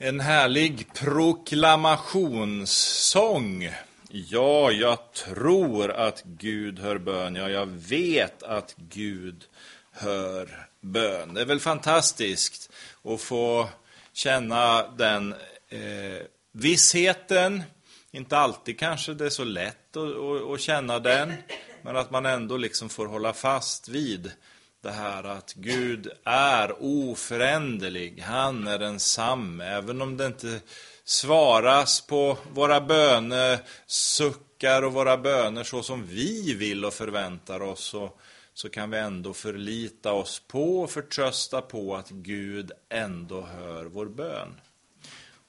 En härlig proklamationssång. Ja, jag tror att Gud hör bön. Ja, jag vet att Gud hör bön. Det är väl fantastiskt att få känna den eh, vissheten. Inte alltid kanske det är så lätt att, att, att känna den, men att man ändå liksom får hålla fast vid det här att Gud är oföränderlig. Han är densamme. Även om det inte svaras på våra bönesuckar och våra böner så som vi vill och förväntar oss, så, så kan vi ändå förlita oss på och förtrösta på att Gud ändå hör vår bön.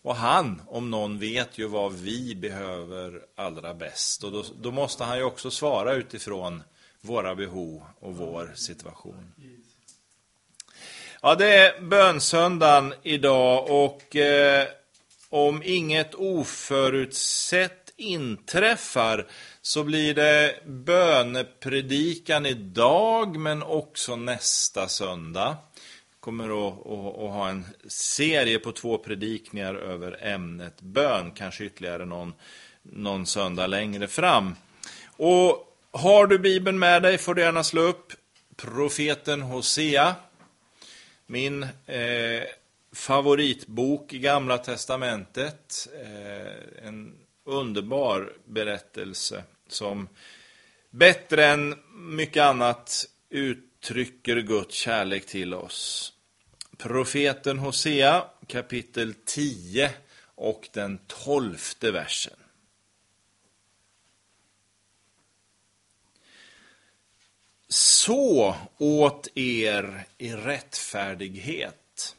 Och han, om någon, vet ju vad vi behöver allra bäst. Och då, då måste han ju också svara utifrån våra behov och vår situation. Ja, det är bönsöndagen idag och eh, om inget oförutsett inträffar så blir det bönepredikan idag men också nästa söndag. kommer att, att, att, ha en serie på två predikningar över ämnet bön, kanske ytterligare någon, någon söndag längre fram. Och har du Bibeln med dig får du gärna slå upp profeten Hosea. Min eh, favoritbok i Gamla Testamentet. Eh, en underbar berättelse som bättre än mycket annat uttrycker Guds kärlek till oss. Profeten Hosea kapitel 10 och den tolfte versen. Så åt er i rättfärdighet.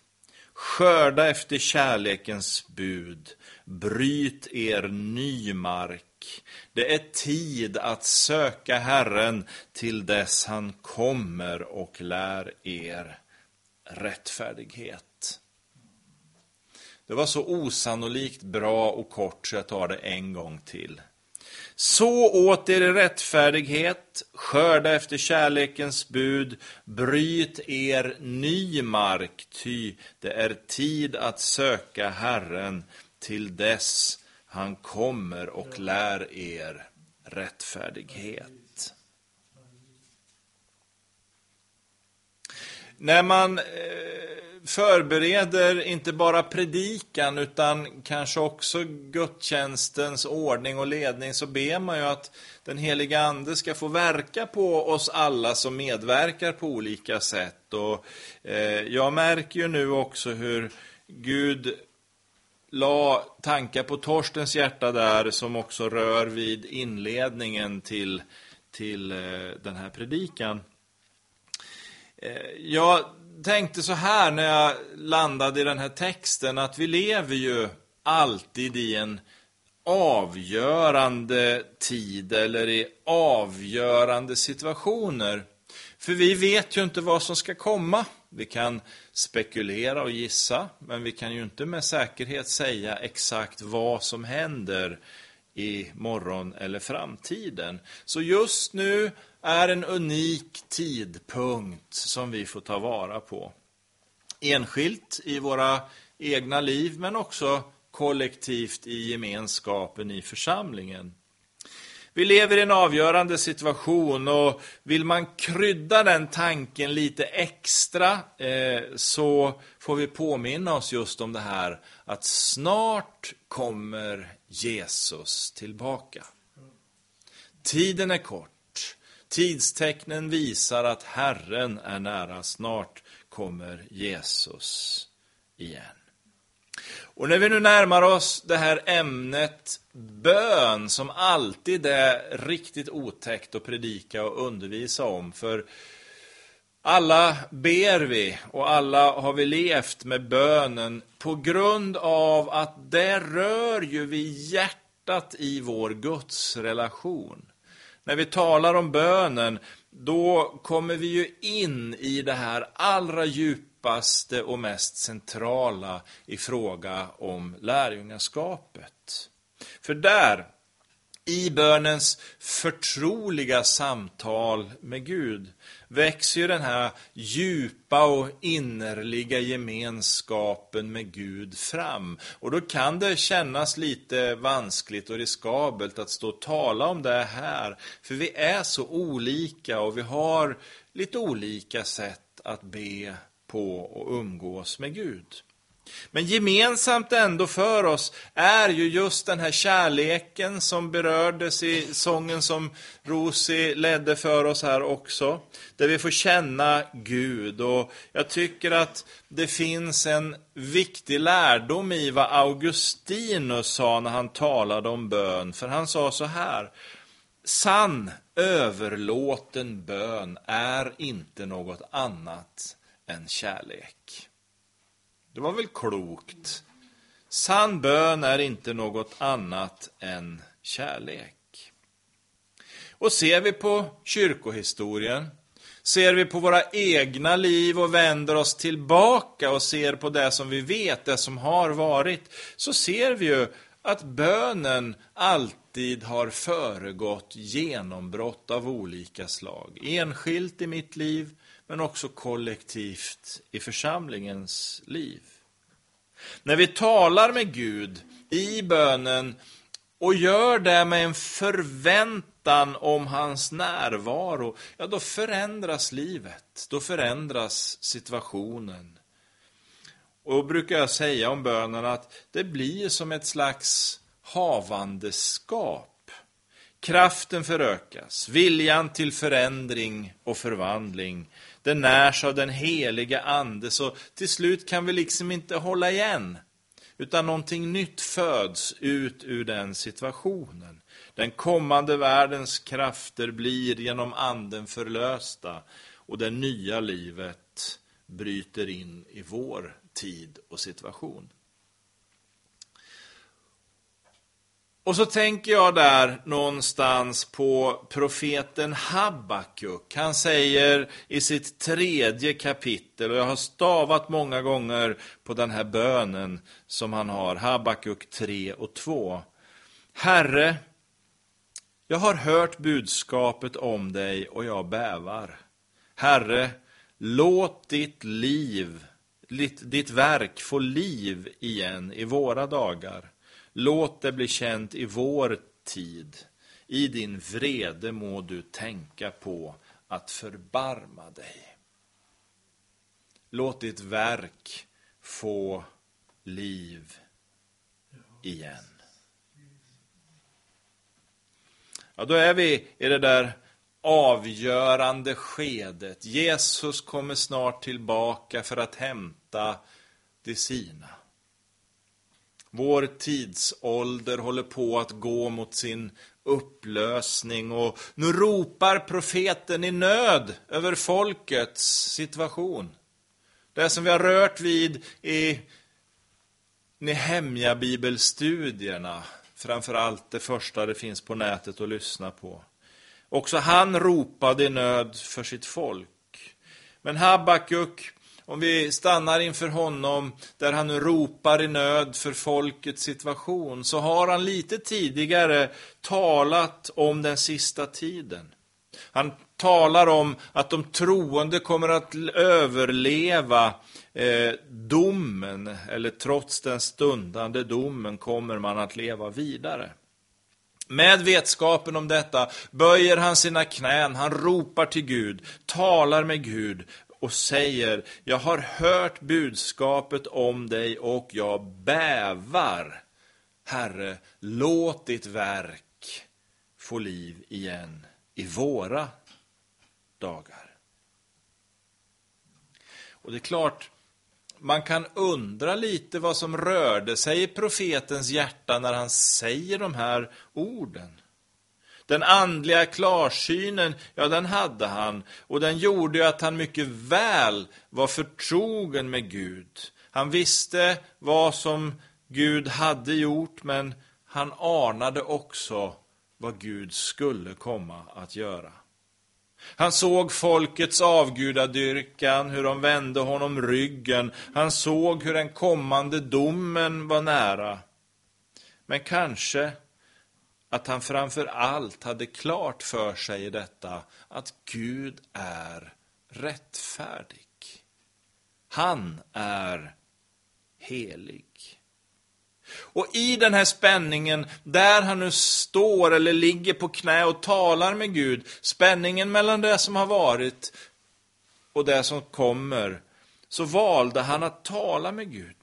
Skörda efter kärlekens bud. Bryt er ny mark. Det är tid att söka Herren till dess han kommer och lär er rättfärdighet. Det var så osannolikt bra och kort så jag tar det en gång till. Så åt er rättfärdighet, skörda efter kärlekens bud, bryt er ny mark, ty det är tid att söka Herren till dess han kommer och lär er rättfärdighet. När man eh, förbereder inte bara predikan utan kanske också gudstjänstens ordning och ledning så ber man ju att den heliga ande ska få verka på oss alla som medverkar på olika sätt. Och eh, jag märker ju nu också hur Gud la tankar på Torstens hjärta där som också rör vid inledningen till, till eh, den här predikan. Eh, jag tänkte så här när jag landade i den här texten att vi lever ju alltid i en avgörande tid eller i avgörande situationer. För vi vet ju inte vad som ska komma. Vi kan spekulera och gissa, men vi kan ju inte med säkerhet säga exakt vad som händer i morgon eller framtiden. Så just nu är en unik tidpunkt som vi får ta vara på. Enskilt i våra egna liv, men också kollektivt i gemenskapen i församlingen. Vi lever i en avgörande situation och vill man krydda den tanken lite extra eh, så får vi påminna oss just om det här att snart kommer Jesus tillbaka. Tiden är kort. Tidstecknen visar att Herren är nära. Snart kommer Jesus igen. Och när vi nu närmar oss det här ämnet bön, som alltid är riktigt otäckt att predika och undervisa om, för alla ber vi och alla har vi levt med bönen på grund av att det rör ju vid hjärtat i vår gudsrelation när vi talar om bönen, då kommer vi ju in i det här allra djupaste och mest centrala i fråga om lärjungaskapet. För där, i bönens förtroliga samtal med Gud växer ju den här djupa och innerliga gemenskapen med Gud fram. Och då kan det kännas lite vanskligt och riskabelt att stå och tala om det här. För vi är så olika och vi har lite olika sätt att be på och umgås med Gud. Men gemensamt ändå för oss är ju just den här kärleken som berördes i sången som Rosi ledde för oss här också. Där vi får känna Gud. Och jag tycker att det finns en viktig lärdom i vad Augustinus sa när han talade om bön. För han sa så här. Sann överlåten bön är inte något annat än kärlek. Det var väl klokt. Sann bön är inte något annat än kärlek. Och ser vi på kyrkohistorien, ser vi på våra egna liv och vänder oss tillbaka och ser på det som vi vet, det som har varit, så ser vi ju att bönen alltid har föregått genombrott av olika slag. Enskilt i mitt liv, men också kollektivt i församlingens liv. När vi talar med Gud i bönen och gör det med en förväntan om hans närvaro, ja då förändras livet, då förändras situationen. Och då brukar jag säga om bönen att det blir som ett slags havandeskap. Kraften förökas, viljan till förändring och förvandling det närs av den heliga ande, så till slut kan vi liksom inte hålla igen. Utan någonting nytt föds ut ur den situationen. Den kommande världens krafter blir genom anden förlösta och det nya livet bryter in i vår tid och situation. Och så tänker jag där någonstans på profeten Habakuk. Han säger i sitt tredje kapitel, och jag har stavat många gånger på den här bönen som han har, Habakuk 3 och 2. Herre, jag har hört budskapet om dig och jag bävar. Herre, låt ditt liv, ditt, verk få liv igen i våra dagar. Låt det bli känt i vår tid. I din vrede må du tänka på att förbarma dig. Låt ditt verk få liv igen. Ja, då är vi i det där avgörande skedet. Jesus kommer snart tillbaka för att hämta de sina. Vår tidsålder håller på att gå mot sin upplösning och nu ropar profeten i nöd över folkets situation. Det som vi har rört vid i Nehemja bibelstudierna, framförallt det första det finns på nätet att lyssna på. Också han ropade i nöd för sitt folk. Men Habakuk om vi stannar inför honom där han nu ropar i nöd för folkets situation, så har han lite tidigare talat om den sista tiden. Han talar om att de troende kommer att överleva eh, domen, eller trots den stundande domen kommer man att leva vidare. Med vetskapen om detta böjer han sina knän, han ropar till Gud, talar med Gud och säger, jag har hört budskapet om dig och jag bävar. Herre, låt ditt verk få liv igen i våra dagar. Och det är klart, man kan undra lite vad som rörde sig i profetens hjärta när han säger de här orden. Den andliga klarsynen, ja den hade han och den gjorde ju att han mycket väl var förtrogen med Gud. Han visste vad som Gud hade gjort men han anade också vad Gud skulle komma att göra. Han såg folkets avgudadyrkan, hur de vände honom ryggen. Han såg hur den kommande domen var nära. Men kanske att han framför allt hade klart för sig i detta att Gud är rättfärdig. Han är helig. Och i den här spänningen, där han nu står eller ligger på knä och talar med Gud, spänningen mellan det som har varit och det som kommer, så valde han att tala med Gud.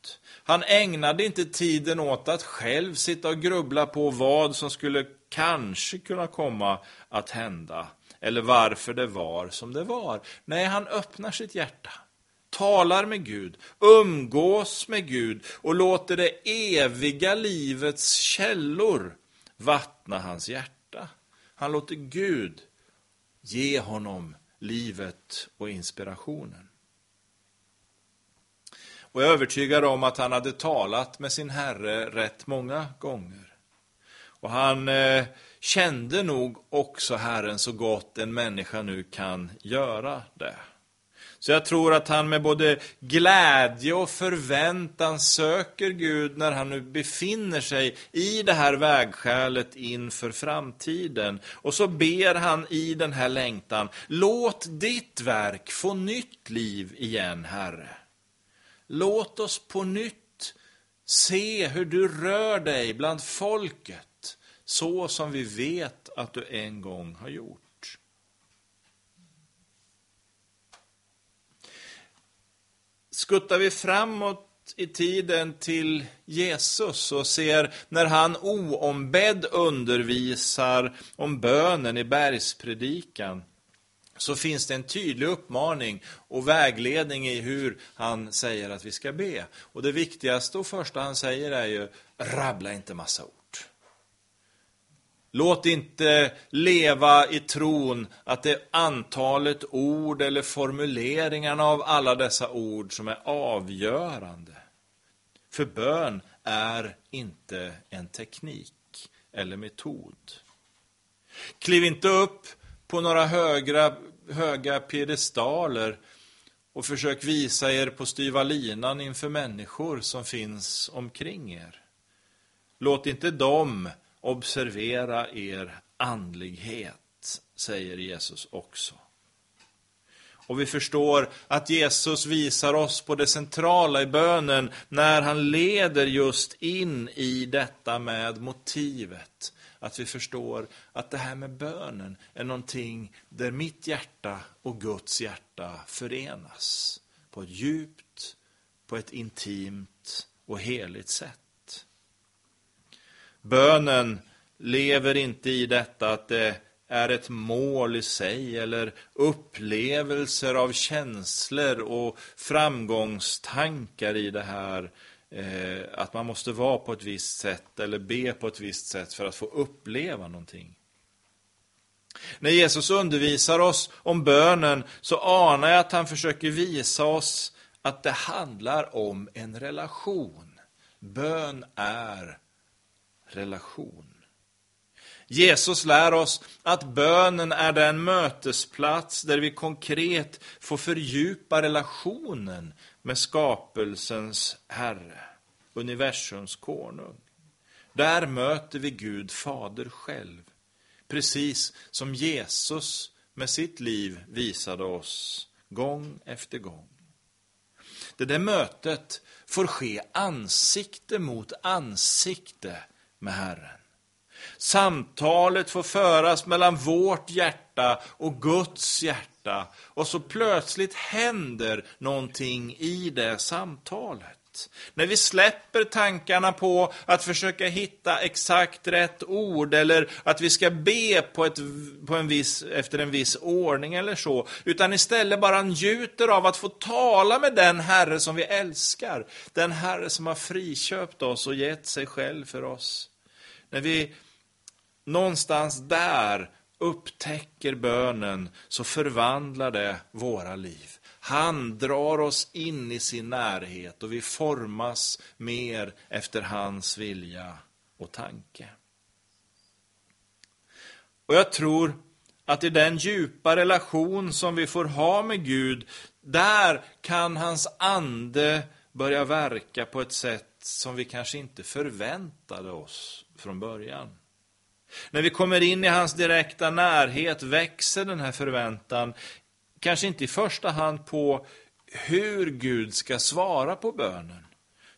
Han ägnade inte tiden åt att själv sitta och grubbla på vad som skulle kanske kunna komma att hända, eller varför det var som det var. Nej, han öppnar sitt hjärta talar med Gud, umgås med Gud och låter det eviga livets källor vattna hans hjärta. Han låter Gud ge honom livet och inspirationen. Och jag är övertygad om att han hade talat med sin Herre rätt många gånger. Och han eh, kände nog också Herren så gott en människa nu kan göra det. Så jag tror att han med både glädje och förväntan söker Gud när han nu befinner sig i det här vägskälet inför framtiden. Och så ber han i den här längtan, låt ditt verk få nytt liv igen, Herre. Låt oss på nytt se hur du rör dig bland folket, så som vi vet att du en gång har gjort. skuttar vi framåt i tiden till Jesus och ser när han oombedd undervisar om bönen i bergspredikan så finns det en tydlig uppmaning och vägledning i hur han säger att vi ska be. Och det viktigaste och första han säger är ju, rabbla inte massa ord. Låt inte leva i tron att det är antalet ord eller formuleringarna av alla dessa ord som är avgörande. För bön är inte en teknik eller metod. Kliv inte upp på några högra, höga piedestaler och försök visa er på styva linan inför människor som finns omkring er. Låt inte dem Observera er andlighet, säger Jesus också. Och vi förstår att Jesus visar oss på det centrala i bönen när han leder just in i detta med motivet. Att vi förstår att det här med bönen är någonting där mitt hjärta och Guds hjärta förenas. På ett djupt, på ett intimt och heligt sätt. Bönen lever inte i detta att det är ett mål i sig eller upplevelser av känslor och framgångstankar i det här Eh, att man måste vara på ett visst sätt eller be på ett visst sätt för att få uppleva någonting. När Jesus undervisar oss om bönen så anar jag att han försöker visa oss att det handlar om en relation. Bön är relation. Jesus lär oss att bönen är den mötesplats där vi konkret får fördjupa relationen med skapelsens Herre, universums konung. Där möter vi Gud fader själv, precis som Jesus med sitt liv visade oss gång efter gång. Det där mötet får ske ansikte mot ansikte med Herren. Samtalet får föras mellan vårt hjärta och Guds hjärta och så plötsligt händer någonting i det samtalet. När vi släpper tankarna på att försöka hitta exakt rätt ord eller att vi ska be på ett, på en viss, efter en viss ordning eller så, utan istället bara njuter av att få tala med den Herre som vi älskar, den Herre som har friköpt oss och gett sig själv för oss. När vi någonstans där upptäcker bönen så förvandlar det våra liv. Han drar oss in i sin närhet och vi formas mer efter hans vilja och tanke. Och jag tror att i den djupa relation som vi får ha med Gud, där kan hans ande börja verka på ett sätt som vi kanske inte förväntade oss från början. När vi kommer in i hans direkta närhet växer den här förväntan, kanske inte i första hand på hur Gud ska svara på bönen,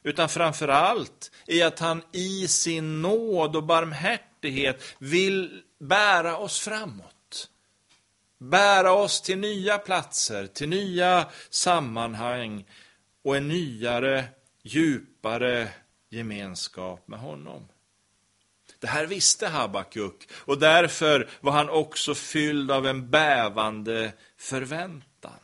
utan framför allt i att han i sin nåd och barmhärtighet vill bära oss framåt. Bära oss till nya platser, till nya sammanhang och en nyare, djupare gemenskap med honom. Det här visste Habakuk och därför var han också fylld av en bävande förväntan.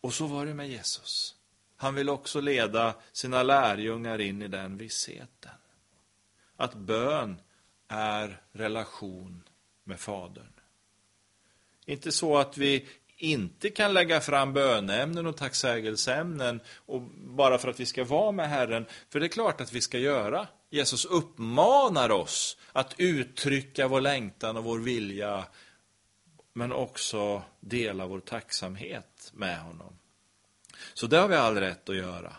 Och så var det med Jesus. Han vill också leda sina lärjungar in i den vissheten. Att bön är relation med Fadern. Inte så att vi inte kan lägga fram bönämnen och tacksägelseämnen och bara för att vi ska vara med Herren, för det är klart att vi ska göra. Jesus uppmanar oss att uttrycka vår längtan och vår vilja, men också dela vår tacksamhet med honom. Så det har vi all rätt att göra.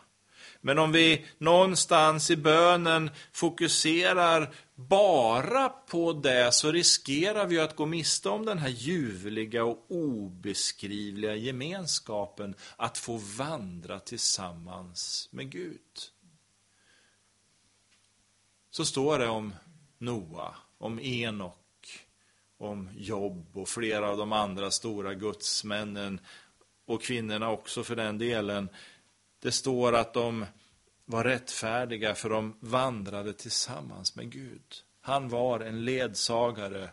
Men om vi någonstans i bönen fokuserar bara på det så riskerar vi att gå miste om den här ljuvliga och obeskrivliga gemenskapen att få vandra tillsammans med Gud. Så står det om Noa, om Enok, om Jobb och flera av de andra stora gudsmännen och kvinnorna också för den delen. Det står att de var rättfärdiga för de vandrade tillsammans med Gud. Han var en ledsagare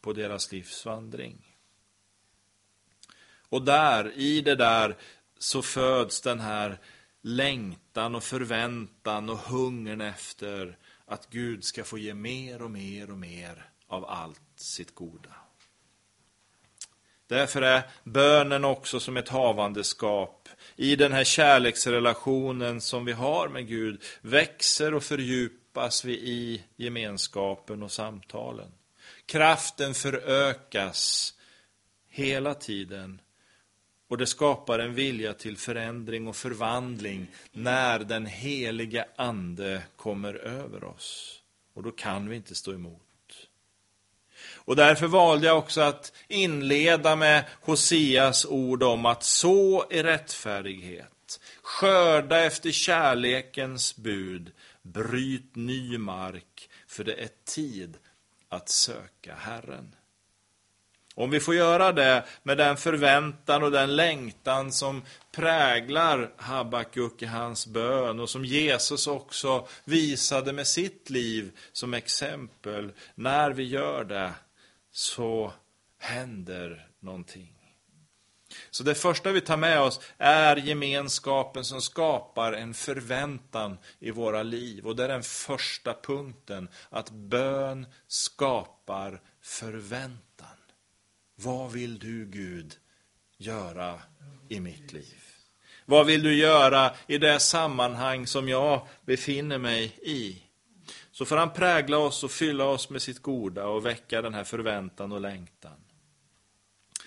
på deras livsvandring. Och där, i det där, så föds den här längtan och förväntan och hungern efter att Gud ska få ge mer och mer och mer av allt sitt goda. Därför är bönen också som ett havandeskap. I den här kärleksrelationen som vi har med Gud växer och fördjupas vi i gemenskapen och samtalen. Kraften förökas hela tiden och det skapar en vilja till förändring och förvandling när den heliga Ande kommer över oss. Och då kan vi inte stå emot. Och därför valde jag också att inleda med Hoseas ord om att så i rättfärdighet, skörda efter kärlekens bud, bryt ny mark, för det är tid att söka Herren. Om vi får göra det med den förväntan och den längtan som präglar Habakuk i hans bön och som Jesus också visade med sitt liv som exempel. När vi gör det så händer någonting. Så det första vi tar med oss är gemenskapen som skapar en förväntan i våra liv. Och det är den första punkten, att bön skapar förväntan. Vad vill du Gud göra i mitt liv? Vad vill du göra i det sammanhang som jag befinner mig i? Så får han prägla oss och fylla oss med sitt goda och väcka den här förväntan och längtan.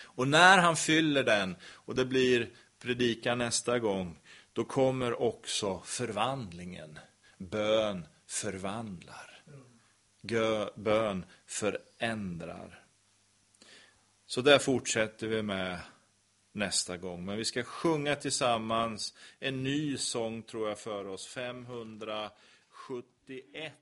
Och när han fyller den, och det blir predikan nästa gång, då kommer också förvandlingen. Bön förvandlar. Gö, bön förändrar. Så där fortsätter vi med nästa gång. Men vi ska sjunga tillsammans en ny sång tror jag för oss, 571.